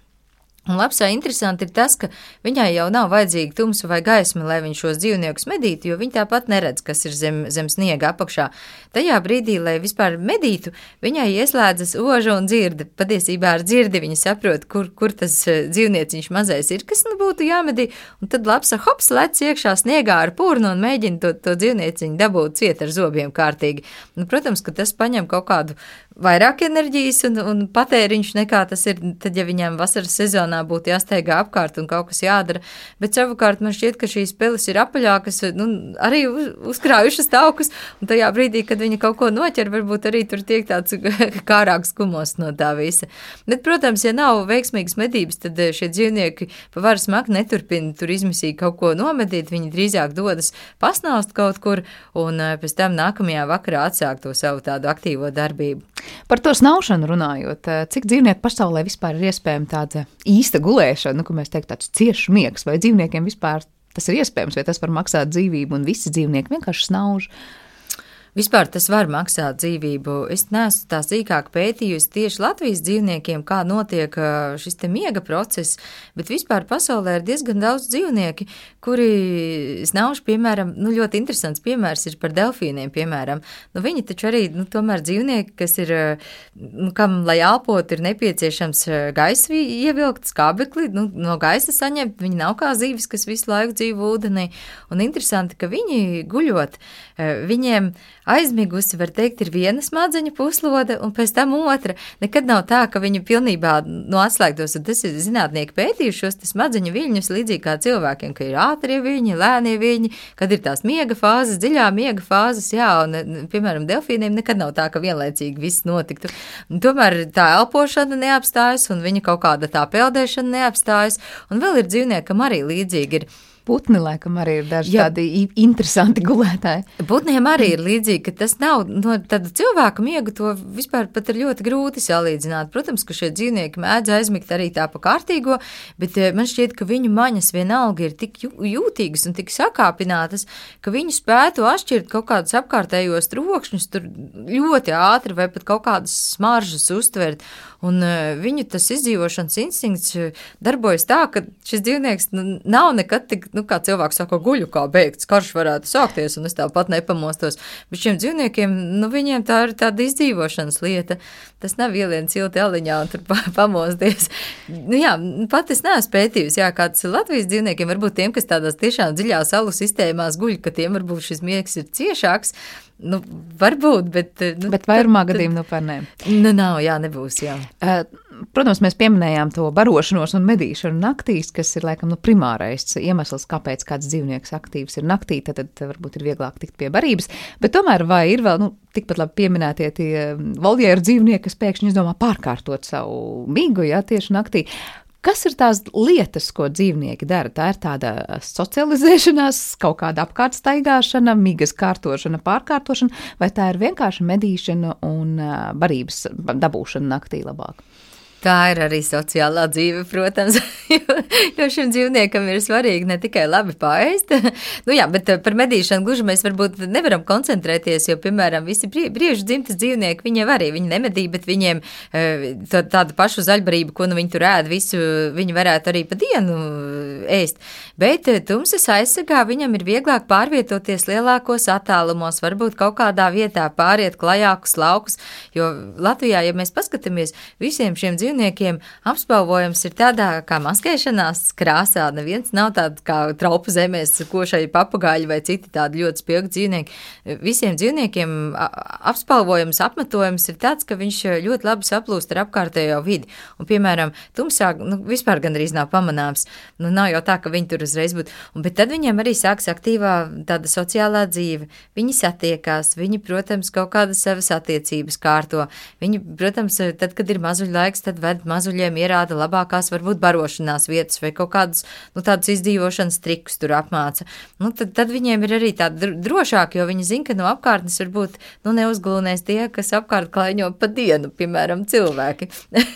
Un lapsā interesanti ir tas, ka viņai jau nav vajadzīga tumsa vai gaisma, lai viņš šos dzīvniekus medītu, jo viņa tāpat neredz, kas ir zem, zem sniega apakšā. Tajā brīdī, lai vispār medītu, viņai ieslēdzas oža un dzirde. Patiesībā ar dzirdi viņa saprot, kur, kur tas eh, dzīvnieciņš mazais ir, kas nu būtu jāmedī, un tad lapsa hops lec iekšā sniegā ar purnu un mēģina to, to dzīvnieciņu dabūt ciet ar zobiem kārtīgi. Nu, protams, ka tas paņem kaut kādu vairāk enerģijas un, un patēriņš nekā tas ir, tad, ja viņiem vasaras sezonā būtu jāsteigā apkārt un kaut kas jādara. Bet savukārt man šķiet, ka šīs peles ir apaļākas, nu, arī uz, uzkrājušas taukus, un tajā brīdī, kad viņi kaut ko noķer, varbūt arī tur tiek tāds (laughs) kārāks kumos no tā visa. Bet, protams, ja nav veiksmīgas medības, tad eh, šie dzīvnieki pa varas maku neturpina tur izmisīgi kaut ko nomedīt, viņi drīzāk dodas pasnaust kaut kur un eh, pēc tam nākamajā vakarā atsāk to savu tādu aktīvo darbību. Par to snaušanu runājot, eh, cik dzīvnieku pasaulē vispār ir iespējama tāda īsta gulēšana, nu, ko mēs teiktu, tāds ciešs miegs, vai dzīvniekiem vispār tas ir iespējams, vai tas var maksāt dzīvību, un visi dzīvnieki vienkārši snauž. Vispār tas var maksāt dzīvību. Es neesmu tā sīkāk pētījusi tieši Latvijas dzīvniekiem, kā notiek šis te miega process, bet vispār pasaulē ir diezgan daudz dzīvnieki, kuri snauž, piemēram, nu, ļoti interesants piemērs ir par delfīniem, piemēram. Nu, viņi taču arī, nu, tomēr dzīvnieki, kas ir, nu, kam, lai elpot, ir nepieciešams gaisa ievilkt skābekli, nu, no gaisa saņemt, viņi nav kā zīves, kas visu laiku dzīvo ūdenī, un interesanti, ka viņi guļot, viņiem aizmigusi, var teikt, ir viena smadzeņu puslode, un pēc tam otra. Nekad nav tā, ka viņa pilnībā no atslēgtos, un tas ir zinātnieki pētījušos smadzeņu viļņus līdzīgi kā cilvēkiem, ka ir ātrie viļņi, lēnie viļņi, kad ir tās miega fāzes, dziļā miega fāzes, jā, un, piemēram, delfīniem nekad nav tā, ka vienlaicīgi viss notiktu. Tomēr tā elpošana neapstājas, un viņa kaut kāda tā peldēšana neapstājas, un vēl ir dzīvniekam arī līdzīgi ir Putni, laikam, arī ir daži Jā. tādi interesanti gulētāji. Putniem arī ir līdzīgi, ka tas nav no tāda cilvēka miega, to vispār pat ir ļoti grūti salīdzināt. Protams, ka šie dzīvnieki mēdz aizmigt arī tā pa kārtīgo, bet eh, man šķiet, ka viņu maņas vienalga ir tik jūtīgas un tik sakāpinātas, ka viņi spētu atšķirt kaut kādus apkārtējos trokšņus tur ļoti ātri vai pat kaut kādas smaržas uztvert. Un uh, viņu tas izdzīvošanas instinkts eh, darbojas tā, ka šis dzīvnieks nu, nav nekad tik, nu, kā cilvēks saka, guļu kā beigts, karš varētu sākties, un es tāpat nepamostos. Bet šiem dzīvniekiem, nu, viņiem tā ir tāda izdzīvošanas lieta. Tas nav ielien cilti aliņā un tur (laughs) pamosties. Nu, jā, pat es neesmu pētījusi, jā, kāds ir Latvijas dzīvniekiem, varbūt tiem, kas tādās tiešām dziļās alu sistēmās guļ, ka tiem varbūt šis miegs ir ciešāks. Nu, varbūt, bet. Nu, bet vairumā gadījumā nu, par nē. Nu, nav, jā, nebūs. Jā. Uh, protams, mēs pieminējām to barošanos un medīšanu naktīs, kas ir laikam nu, primārais iemesls, kāpēc kāds dzīvnieks aktīvs ir naktī. Tad, tad varbūt ir vieglāk tikt pie barības. Bet tomēr vai ir vēl nu, tikpat labi pieminētie tie voljēru dzīvnieki, kas pēkšņi izdomā pārkārtot savu migu, ja tieši naktī. Kas ir tās lietas, ko dzīvnieki dara? Tā ir tāda socializēšanās, kaut kāda apkārtstaigāšana, migas kārtošana, pārkārtošana, vai tā ir vienkārši medīšana un barības dabūšana naktī labāk? Tā ir arī sociālā dzīve, protams, (laughs) jo, jo šim dzīvniekam ir svarīgi ne tikai labi pāriest, (laughs) nu jā, bet par medīšanu gluži mēs varbūt nevaram koncentrēties, jo, piemēram, visi briežu dzimtas dzīvnieki, viņiem arī, viņi nemedī, bet viņiem tādu pašu zaļbarību, ko nu viņi tur ēd, visu viņi varētu arī pa dienu ēst. Bet tumsas aizsargā viņam ir vieglāk pārvietoties lielākos attālumos, varbūt kaut kādā vietā pāriet klajākus laukus, jo Latvijā, ja mēs paskatāmies, visiem šiem dzīvniekiem, dzīvniekiem apspalvojums ir tādā kā maskēšanās krāsā. Neviens nav tāds kā traupu zemēs, košai papagāļi vai citi tādi ļoti spilgti dzīvnieki. Visiem dzīvniekiem apspalvojums, apmetojums ir tāds, ka viņš ļoti labi saplūst ar apkārtējo vidi. Un, piemēram, tumsā nu, vispār gandrīz nav pamanāms. Nu, nav jau tā, ka viņi tur uzreiz būtu. Un, bet tad viņiem arī sāks aktīvā tāda sociālā dzīve. Viņi satiekās, viņi, protams, kaut kādas savas attiecības kārto. Viņi, protams, tad, kad ir mazuļi laiks, tad ved mazuļiem ierāda labākās varbūt barošanās vietas vai kaut kādus, nu, tādus izdzīvošanas trikus tur apmāca. Nu, tad, tad viņiem ir arī tāda drošāk, jo viņi zina, ka no apkārtnes varbūt, nu, neuzglūnēs tie, kas apkārt klaiņo pa dienu, piemēram, cilvēki. (laughs)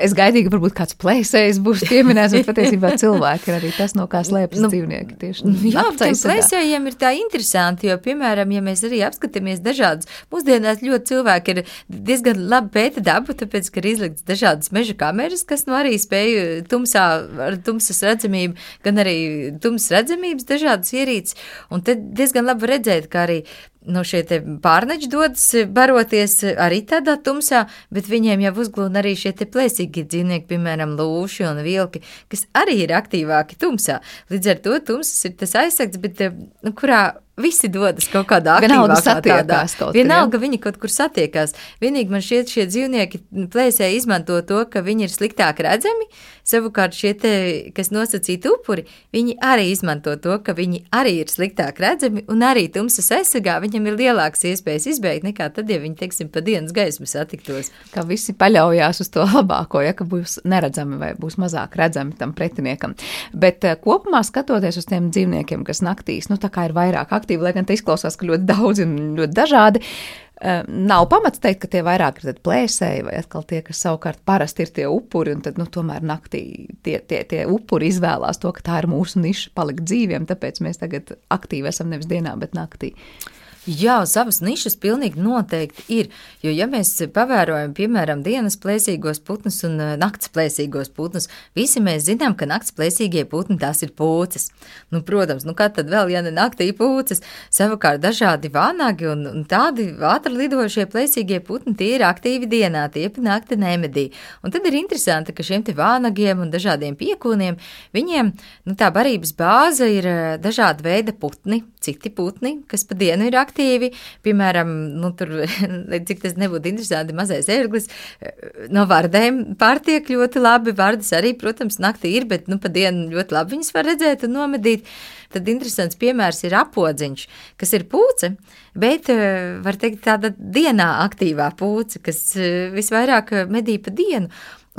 Es gaidīju, ka varbūt kāds plēsējs būs pieminēts, bet patiesībā cilvēki ir arī tas, no kā slēpjas nu, dzīvnieki. Tieši nu, jā, tiem plēsējiem ir tā interesanti, jo, piemēram, ja mēs arī apskatāmies dažādas, mūsdienās ļoti cilvēki ir diezgan labi pēta dabu, tāpēc, ka ir izlikts dažādas meža kameras, kas nu arī spēj tumsā, ar tumsas redzamību, gan arī tumsas redzamības dažādas ierīces, un tad diezgan labi redzēt, ka arī nu, šie pārneģi dodas baroties arī tādā tumsā, bet viņiem jau uzglūna arī šie plēsīgi dzīvnieki, piemēram, lūši un vilki, kas arī ir aktīvāki tumsā. Līdz ar to tumsas ir tas aizsargs, bet nu, kurā Visi dodas kaut kādā satiekās. Tādā. Vienalga viņi kaut kur satiekās. Vienīgi man šie, šie dzīvnieki plēsē izmanto to, ka viņi ir sliktāk redzami, savukārt šie te, kas nosacīti upuri, viņi arī izmanto to, ka viņi arī ir sliktāk redzami un arī tumsas aizsargā viņam ir lielākas iespējas izbeigt nekā tad, ja viņi, teiksim, pa dienas gaismu satiktos. Ka visi paļaujās uz to labāko, ja ka būs neredzami vai būs mazāk redzami tam pretiniekam. Bet eh, kopumā skatoties uz tiem dzīvniekiem, kas naktīs, nu tā kā ir vairāk aktīvi, lai gan te izklausās, ka ļoti daudz un ļoti dažādi. Nav pamats teikt, ka tie vairāk ir plēsēji, vai atkal tie, kas savukārt parasti ir tie upuri, un tad, nu, tomēr naktī tie, tie, tie upuri izvēlās to, ka tā ir mūsu niša palikt dzīviem, tāpēc mēs tagad aktīvi esam nevis dienā, bet naktī. Jā, savas nišas pilnīgi noteikti ir. Jo, ja mēs pavērojam, piemēram, dienas plēsīgos putnus un eh, nakts plēsīgos putnus, visi mēs zinām, ka nakts plēsīgie putni tās ir pūces. Nu, protams, nu kā tad vēl, ja ne naktī pūces, savukārt dažādi vānagi un, un tādi ātri lidošie plēsīgie putni, tie ir aktīvi dienā, tie pa nakti nemedī. Un tad ir interesanti, ka šiem te vānagiem un dažādiem piekūniem, viņiem, nu tā barības bāze ir eh, dažāda veida putni, citi putni, kas pa dienu ir aktīvi. Piemēram, nu, tur, (laughs) cik tas nebūtu interesanti, mazais ērglis no vardēm pārtiek ļoti labi. Vardas arī, protams, naktī ir, bet nu, pa dienu ļoti labi viņas var redzēt un nomedīt. Tad interesants piemērs ir apodziņš, kas ir pūce, bet var teikt tāda dienā aktīvā pūce, kas visvairāk medī pa dienu.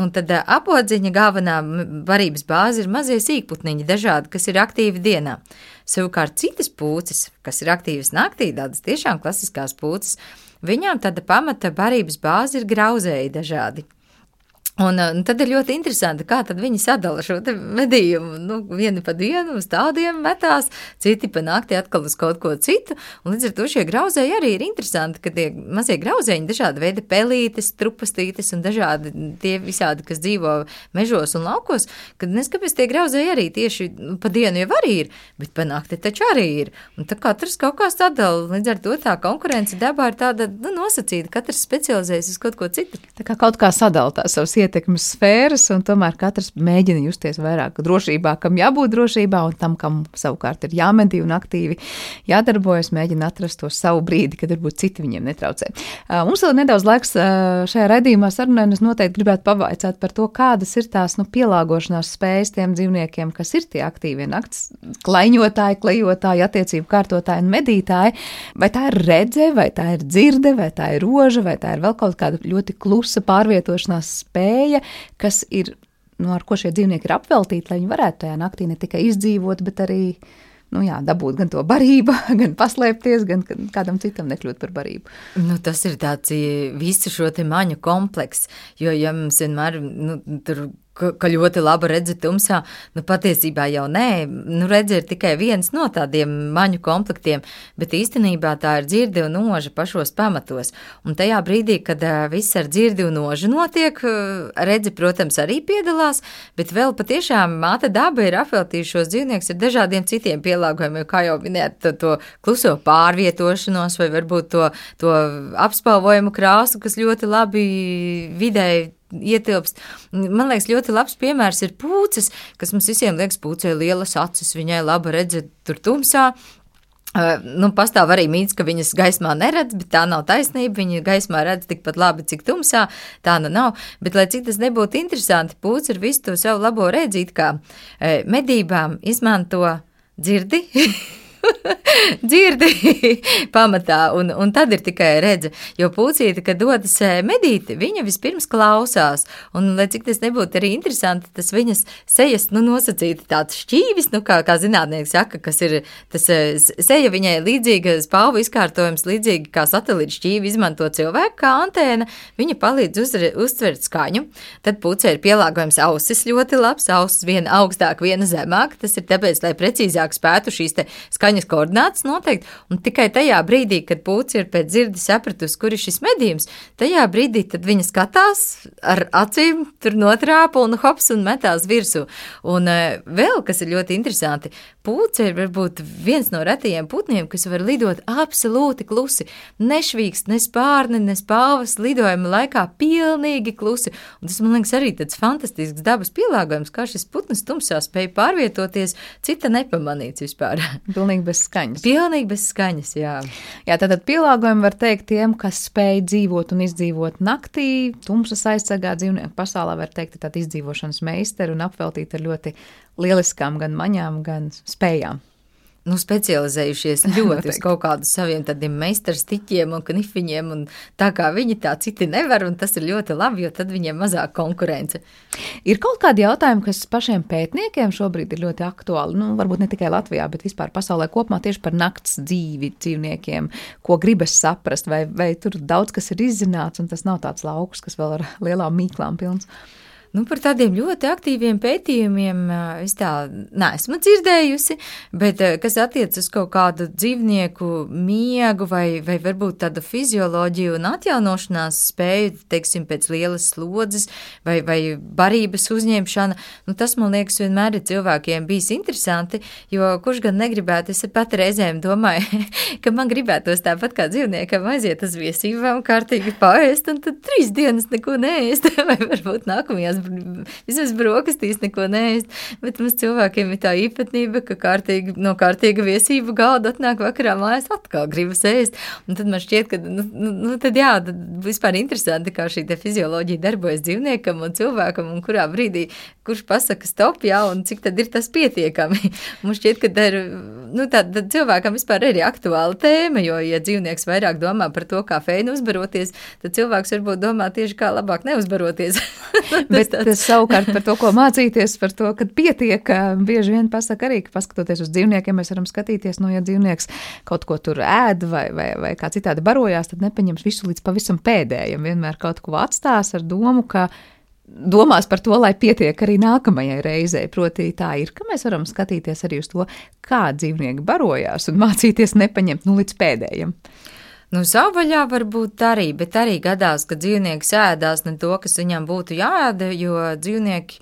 Un tad apodziņa galvenā varības bāze ir mazie sīkputniņi, dažādi, kas ir aktīvi dienā. Savukārt citas pūces, kas ir aktīvas naktī, tādas tiešām klasiskās pūces, viņām tāda pamata barības bāze ir grauzēji dažādi. Un, un tad ir ļoti interesanti, kā viņi sadala šo medījumu. Nu, vieni pa dienu uz tādiem metās, citi pa nakti atkal uz kaut ko citu. Un līdz ar to šie grauzēji arī ir interesanti, ka tie mazie grauzēji, dažādi veidi pelītes, trupastītes un dažādi tie visādi, kas dzīvo mežos un laukos, kad neskapēc tie grauzēji arī tieši nu, pa dienu jau arī ir, bet pa nakti taču arī ir. Un tā katrs kaut kā sadala, līdz ar to tā konkurence dabā ir tāda nu, nosacīta, katrs specializējas uz kaut ko citu. Tā kā kaut kā sadala tās savas ietekmes sfēras, un tomēr katrs mēģina justies vairāk drošībā, kam jābūt drošībā, un tam, kam savukārt ir jāmedī un aktīvi jādarbojas, mēģina atrast to savu brīdi, kad varbūt citi viņiem netraucē. Mums vēl nedaudz laiks šajā raidījumā sarunai, un es noteikti gribētu pavaicāt par to, kādas ir tās nu, pielāgošanās spējas tiem dzīvniekiem, kas ir tie aktīvie nakts klaiņotāji, klejotāji, attiecību kārtotāji un medītāji. Vai tā ir redze, vai tā ir dzirde, vai tā ir roža, vai tā ir vēl kaut kāda ļoti klusa pārvietošanās spēja, kas ir, nu, ar ko šie dzīvnieki ir apveltīti, lai viņi varētu tajā naktī ne tikai izdzīvot, bet arī nu, jā, dabūt gan to barību, (laughs) gan paslēpties, gan kādam citam nekļūt par barību. Nu, tas ir tāds visu šo te maņu komplekss, jo, ja mums vienmēr nu, tur ka, ļoti labi redzi tumsā. Nu, patiesībā jau nē, nu, redzi ir tikai viens no tādiem maņu komplektiem, bet īstenībā tā ir dzirde un noža pašos pamatos. Un tajā brīdī, kad viss ar dzirdi un nožu notiek, redzi, protams, arī piedalās, bet vēl patiešām māte daba ir apveltījusi šos dzīvniekus ar dažādiem citiem pielāgojumiem, kā jau minējāt, to, to kluso pārvietošanos vai varbūt to, to apspalvojumu krāsu, kas ļoti labi vidēji ietilpst. Man liekas, ļoti labs piemērs ir pūces, kas mums visiem liekas, pūcei lielas acis, viņai laba redzēt tur tumsā. Uh, nu, pastāv arī mīts, ka viņas gaismā neredz, bet tā nav taisnība. Viņa gaismā redz tikpat labi, cik tumsā. Tā nu nav. Bet, lai cik tas nebūtu interesanti, pūcis ar visu to savu labo redzīt, kā uh, medībām izmanto dzirdi. (laughs) (laughs) dzirdi (laughs) pamatā, un, un tad ir tikai redze. Jo pucīte, kad dodas eh, medīt, viņa vispirms klausās, un, lai cik tas nebūtu arī interesanti, tas viņas sejas, nu, nosacīti tāds šķīvis, nu, kā, kā zinātnieks saka, kas ir tas eh, seja viņai līdzīga spalvu izkārtojums, līdzīgi kā satelīta šķīvi izmanto cilvēku kā antēna, viņa palīdz uzre, uztvert skaņu. Tad pucē ir pielāgojums ausis ļoti labs, ausis viena augstāk, viena zemāk, tas ir tāpēc, lai precīzāk spētu šīs skaņas skaņas koordinātas noteikti, un tikai tajā brīdī, kad pūci ir pēc dzirdi sapratusi, kur ir šis medījums, tajā brīdī viņa skatās ar acīm, tur notrāpa un hops un metās virsū. Un uh, vēl, kas ir ļoti interesanti, pūce ir varbūt viens no retajiem putniem, kas var lidot absolūti klusi, nešvīkst, ne spārni, ne spāvas lidojuma laikā pilnīgi klusi, un tas, man liekas, arī tāds fantastisks dabas pielāgojums, kā šis putns tumsā spēja pārvietoties, cita nepamanīts vispār. (laughs) Pilnīgi bez skaņas. Pilnīgi bez skaņas, jā. Jā, tātad pielāgojumi var teikt tiem, kas spēj dzīvot un izdzīvot naktī, tumsas aizsargā dzīvnieku pasaulē, var teikt, tātad izdzīvošanas meistari un apveltīt ar ļoti lieliskām gan maņām, gan spējām nu, specializējušies (laughs) ļoti uz kaut kādiem saviem tādiem meistarstiķiem un knifiņiem, un tā kā viņi tā citi nevar, un tas ir ļoti labi, jo tad viņiem mazāk konkurence. Ir kaut kādi jautājumi, kas pašiem pētniekiem šobrīd ir ļoti aktuāli, nu, varbūt ne tikai Latvijā, bet vispār pasaulē kopumā tieši par nakts dzīvi dzīvniekiem, ko gribas saprast, vai, vai tur daudz kas ir izzināts, un tas nav tāds lauks, kas vēl ar lielām mīklām pilns. Nu, par tādiem ļoti aktīviem pētījumiem es tā neesmu dzirdējusi, bet kas attiecas uz kaut kādu dzīvnieku miegu vai, vai varbūt tādu fizioloģiju un atjaunošanās spēju, teiksim, pēc lielas slodzes vai, vai barības uzņemšana, nu, tas man liekas vienmēr ir cilvēkiem bijis interesanti, jo kurš gan negribētu, es pat reizēm domāju, (laughs) ka man gribētos tāpat kā dzīvniekam aiziet uz viesībām, kārtīgi paēst un tad trīs dienas neko neēst, (laughs) vai varbūt nākamajās vismaz brokastīs neko neēst, bet mums cilvēkiem ir tā īpatnība, ka kārtīgi, no kārtīga viesību galda atnāk vakarā mājās atkal gribas ēst, un tad man šķiet, ka, nu, nu, nu tad jā, tad vispār interesanti, kā šī fizioloģija darbojas dzīvniekam un cilvēkam, un kurā brīdī, kurš pasaka stop, jā, un cik tad ir tas pietiekami. (laughs) Man šķiet, ka tā ir, nu, tā, cilvēkam vispār ir aktuāla tēma, jo, ja dzīvnieks vairāk domā par to, kā feinu uzbaroties, tad cilvēks varbūt domā tieši kā labāk neuzbaroties. (laughs) bet tas savukārt par to, ko mācīties, par to, ka pietiek, bieži vien pasaka arī, ka paskatoties uz dzīvniekiem, mēs varam skatīties, no nu, ja dzīvnieks kaut ko tur ēd vai, vai, vai kā citādi barojās, tad nepaņems visu līdz pavisam pēdējiem. Vienmēr kaut ko atstās ar domu, ka domās par to, lai pietiek arī nākamajai reizei. Proti, tā ir, ka mēs varam skatīties arī uz to, kā dzīvnieki barojās un mācīties nepaņemt nu, līdz pēdējiem. Nu, savvaļā varbūt arī, bet arī gadās, ka dzīvnieks ēdās ne to, kas viņam būtu jāēda, jo dzīvnieki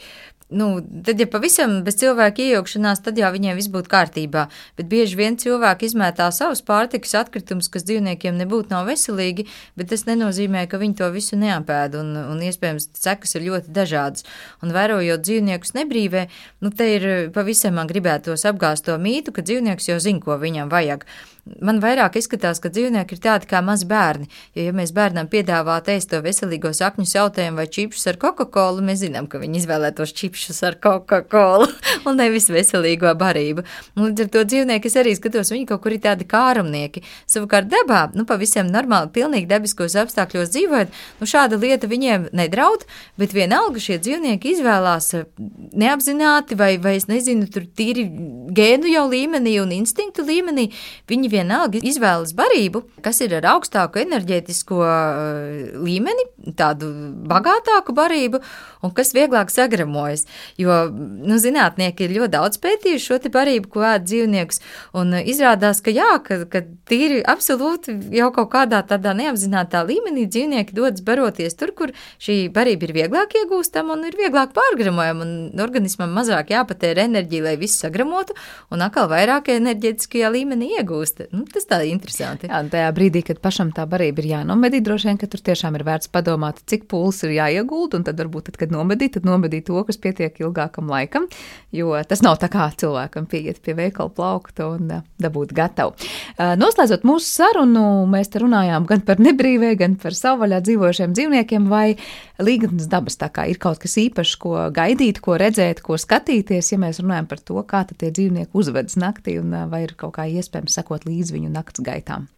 nu, tad, ja pavisam bez cilvēka iejaukšanās, tad jau viņiem viss būtu kārtībā. Bet bieži vien cilvēki izmētā savus pārtikas atkritumus, kas dzīvniekiem nebūtu nav veselīgi, bet tas nenozīmē, ka viņi to visu neapēd, un, un iespējams sekas ir ļoti dažādas. Un vērojot dzīvniekus nebrīvē, nu, te ir pavisam man gribētos apgāzt to mītu, ka dzīvnieks jau zina, ko viņam vajag. Man vairāk izskatās, ka dzīvnieki ir tādi kā mazi bērni. Jo, ja mēs bērnam piedāvātu ēst to veselīgo sakņu sautējumu vai čipsus ar Coca-Cola, mēs zinām, ka viņi izvēlētos čipsus ar Coca-Cola (laughs) un nevis veselīgo barību. Un līdz ar to dzīvnieki es arī skatos, viņi kaut kur ir tādi kārumnieki. Savukārt dabā, nu, pavisam normāli, pilnīgi dabiskos apstākļos dzīvojot, nu, šāda lieta viņiem nedraud, bet vienalga šie dzīvnieki izvēlās eh, neapzināti vai, vai es nezinu, tur tīri gēnu jau līmenī un instinktu līmenī. Viņi vienalga izvēlas barību, kas ir ar augstāku enerģētisko uh, līmeni, tādu bagātāku barību, un kas vieglāk sagramojas. Jo, nu, zinātnieki ir ļoti daudz pētījuši šo barību, ko ēd dzīvniekus, un uh, izrādās, ka jā, ka, ka tīri absolūti jau kaut kādā tādā neapzinātā līmenī dzīvnieki dodas baroties tur, kur šī barība ir vieglāk iegūstama un ir vieglāk pārgramojama, un organismam mazāk jāpatēra enerģija, lai visu sagramotu, un atkal vairāk enerģētiskajā līmenī iegūst. Nu, tas tā ir interesanti. Jā, tajā brīdī, kad pašam tā barība ir jānomedī, droši vien, ka tur tiešām ir vērts padomāt, cik pūles ir jāiegulda, un tad varbūt, tad, kad nomedī, tad nomedī to, kas pietiek ilgākam laikam, jo tas nav tā kā cilvēkam pieiet pie veikala plaukta un uh, dabūt gatavu. Uh, noslēdzot mūsu sarunu, mēs te runājām gan par nebrīvē, gan par savvaļā dzīvojušiem dzīvniekiem, vai līgatnes dabas tā kā ir kaut kas īpašs, ko gaidīt, ko redzēt, ko skatīties, ja mēs runājam par to, kā tie dzīvnieki uzvedas naktī, un uh, vai ir kaut kā iespējams sekot līdz viņu nakts gaitām.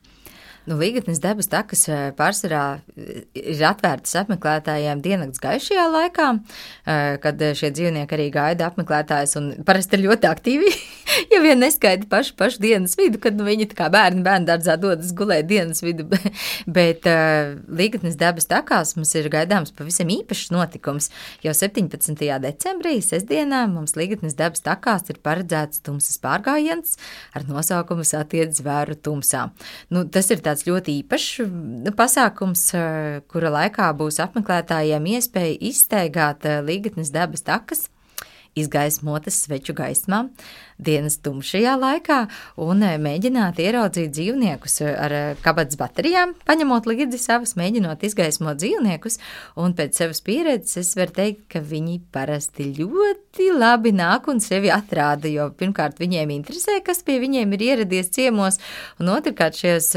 Nu, Līgatnes debes takas eh, pārsvarā eh, ir atvērtas apmeklētājiem diennakts gaišajā laikā, eh, kad šie dzīvnieki arī gaida apmeklētājus un parasti ir ļoti aktīvi. (laughs) ja vien neskaidri pašu, pašu dienas vidu, kad nu, viņi kā bērni bērnu dārzā dodas gulēt dienas vidu, (laughs) bet Līgatnes debes takās mums ir gaidāms pavisam īpašs notikums. Jau 17. decembrī, sestdienā, mums Līgatnes debes takās ir paredzēts tumsas pārgājiens ar nosaukumu Satiet zvēru tumsā. Nu, tas ir tā tāds ļoti īpašs nu, pasākums, kura laikā būs apmeklētājiem iespēja izsteigāt līgatnes dabas takas izgaismotas sveču gaismā, dienas tumšajā laikā un eh, mēģināt ieraudzīt dzīvniekus ar kabatas baterijām, paņemot līdzi savus, mēģinot izgaismot dzīvniekus. Un pēc savas pieredzes es varu teikt, ka viņi parasti ļoti labi nāk un sevi atrāda, jo pirmkārt viņiem interesē, kas pie viņiem ir ieradies ciemos, un otrkārt šajos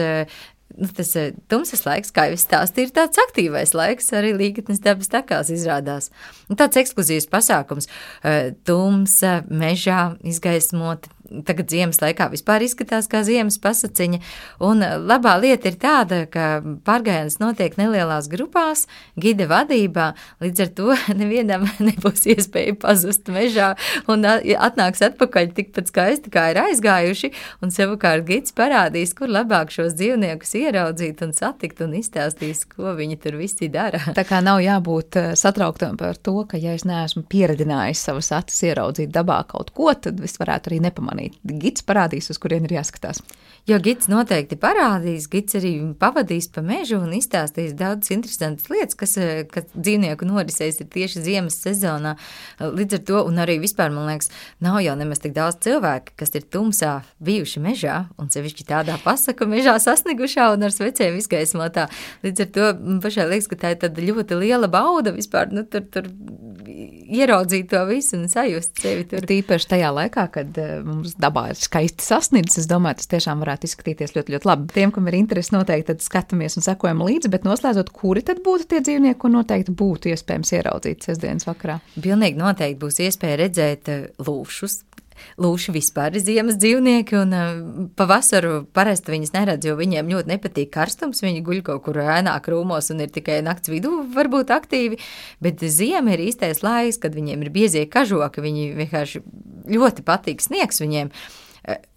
nu, tas eh, tumsas laiks, kā jau es stāstīju, ir tāds aktīvais laiks, arī līgatnes dabas takās izrādās. Un tāds ekskluzīvs pasākums eh, - tumsa, mežā izgaismota tagad ziemas laikā vispār izskatās kā ziemas pasaciņa. Un labā lieta ir tāda, ka pārgājiens notiek nelielās grupās, gida vadībā, līdz ar to (laughs) nevienam nebūs iespēja pazust mežā un atnāks atpakaļ tikpat skaisti, kā ir aizgājuši, un savukārt gids parādīs, kur labāk šos dzīvniekus ieraudzīt un satikt un izstāstīs, ko viņi tur visi dara. Tā kā nav jābūt eh, satrauktam par to, ka ja es neesmu pieredzinājis savas acis ieraudzīt dabā kaut ko, tad es varētu arī nepamanīt pamanīt. Gids parādīs, uz kurien ir jāskatās. Jo gids noteikti parādīs, gids arī pavadīs pa mežu un izstāstīs daudz interesantas lietas, kas, kas dzīvnieku norisēs ir tieši ziemas sezonā. Līdz ar to, un arī vispār, man liekas, nav jau nemaz tik daudz cilvēku, kas ir tumsā bijuši mežā, un sevišķi tādā pasaka mežā sasniegušā un ar svecēm izgaismotā. Līdz ar to pašai liekas, ka tā ir tāda ļoti liela bauda vispār, nu, tur, tur ieraudzīt to visu un sajust sevi tur. Tīpaši tajā laikā, kad eh, mums dabā ir skaisti sasniedzis, es domāju, tas tiešām varētu izskatīties ļoti, ļoti labi. Tiem, kam ir interesi, noteikti skatāmies un sekojam līdzi, bet noslēdzot, kuri tad būtu tie dzīvnieki, ko noteikti būtu iespējams ieraudzīt sestdienas vakarā? Pilnīgi noteikti būs iespēja redzēt eh, lūšus, Lūši vispār ir ziemas dzīvnieki, un uh, pavasaru parasti viņas neredz, jo viņiem ļoti nepatīk karstums. Viņi guļ kaut kur ēnā krūmos un ir tikai nakts vidū, varbūt aktīvi. Bet ziema ir īstais laiks, kad viņiem ir biezie kažoki. Viņi vienkārši ļoti patīk sniegs viņiem.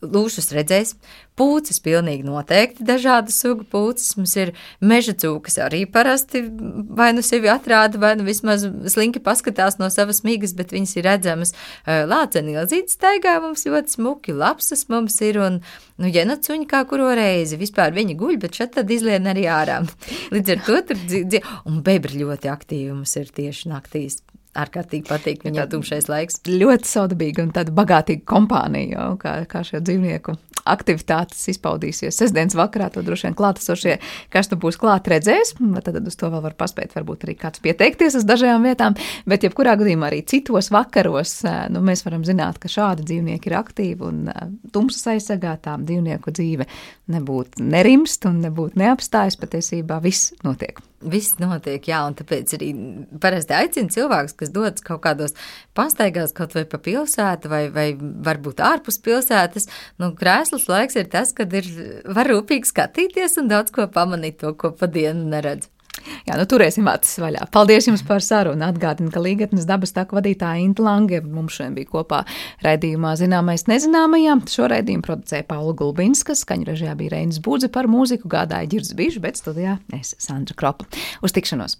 Lūšus redzēs, pūces pilnīgi noteikti dažādu sugu pūces. Mums ir meža cūkas arī parasti vai nu sevi atrāda, vai nu vismaz slinki paskatās no savas migas, bet viņas ir redzamas. Lāceni ilzītes staigā mums ļoti smuki, lapsas mums ir un, nu, jenacuņi kā kuro reizi. Vispār viņi guļ, bet šeit tad izlien arī ārā. (laughs) Līdz ar to tur dzīvo, un bebri ļoti aktīvi mums ir tieši naktīs ārkārtīgi patīk viņam tumšais laiks. Ļoti saudabīga un tāda bagātīga kompānija, jau, kā, kā šo dzīvnieku aktivitātes izpaudīsies. Sesdienas vakarā to droši vien klātesošie, kas tu būs klāt redzēs, tad, tad uz to vēl var paspēt varbūt arī kāds pieteikties uz dažām vietām, bet jebkurā gadījumā arī citos vakaros nu, mēs varam zināt, ka šādi dzīvnieki ir aktīvi un tumsas aizsargā tām dzīvnieku dzīve nebūtu nerimst un nebūtu neapstājas, patiesībā viss notiek. Viss notiek, jā, un tāpēc arī parasti aicina cilvēkus, kas dodas kaut kādos pastaigās, kaut vai pa pilsētu, vai, vai varbūt ārpus pilsētas. Nu, krēsls laiks ir tas, kad ir var rūpīgi skatīties un daudz ko pamanīt, to, ko pa dienu neredz. Jā, nu turēsim acis vaļā. Paldies jums par sarunu. Atgādinu, ka Līgatnes dabas taka vadītāja Inta Lange mums šodien bija kopā raidījumā Zināmais nezināmajā. Šo raidījumu producēja Paula Gulbinska, skaņu režijā bija Reinis Būdze par mūziku, gādāja Ģirs Bišs, bet studijā es Sandra Kropa. Uz tikšanos!